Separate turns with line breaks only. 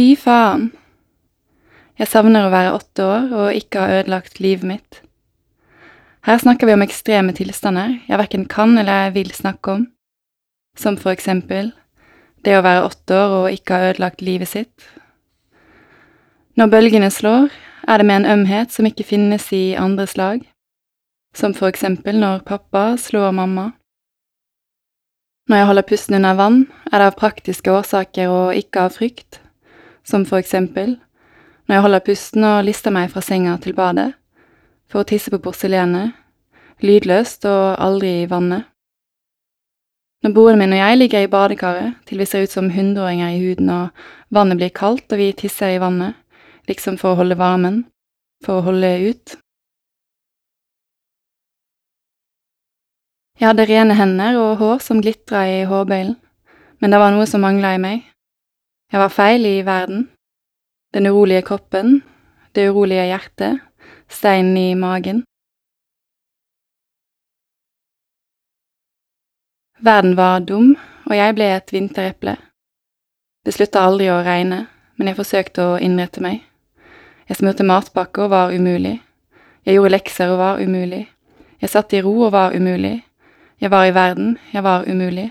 Fy faen. Jeg savner å være åtte år og ikke ha ødelagt livet mitt. Her snakker vi om ekstreme tilstander jeg verken kan eller vil snakke om, som for eksempel det å være åtte år og ikke ha ødelagt livet sitt. Når bølgene slår, er det med en ømhet som ikke finnes i andre slag, som for eksempel når pappa slår mamma. Når jeg holder pusten under vann, er det av praktiske årsaker og ikke av frykt, som for eksempel når jeg holder pusten og lister meg fra senga til badet, for å tisse på porselenet, lydløst og aldri i vannet. Når broren min og jeg ligger i badekaret til vi ser ut som hundreåringer i huden og vannet blir kaldt og vi tisser i vannet, liksom for å holde varmen, for å holde ut. Jeg hadde rene hender og hår som glitra i hårbøylen, men det var noe som mangla i meg. Jeg var feil i verden. Den urolige kroppen, det urolige hjertet, steinen i magen. Verden var dum, og jeg ble et vintereple. Det slutta aldri å regne, men jeg forsøkte å innrette meg. Jeg smurte matpakke og var umulig. Jeg gjorde lekser og var umulig. Jeg satt i ro og var umulig. Jeg var i verden, jeg var umulig.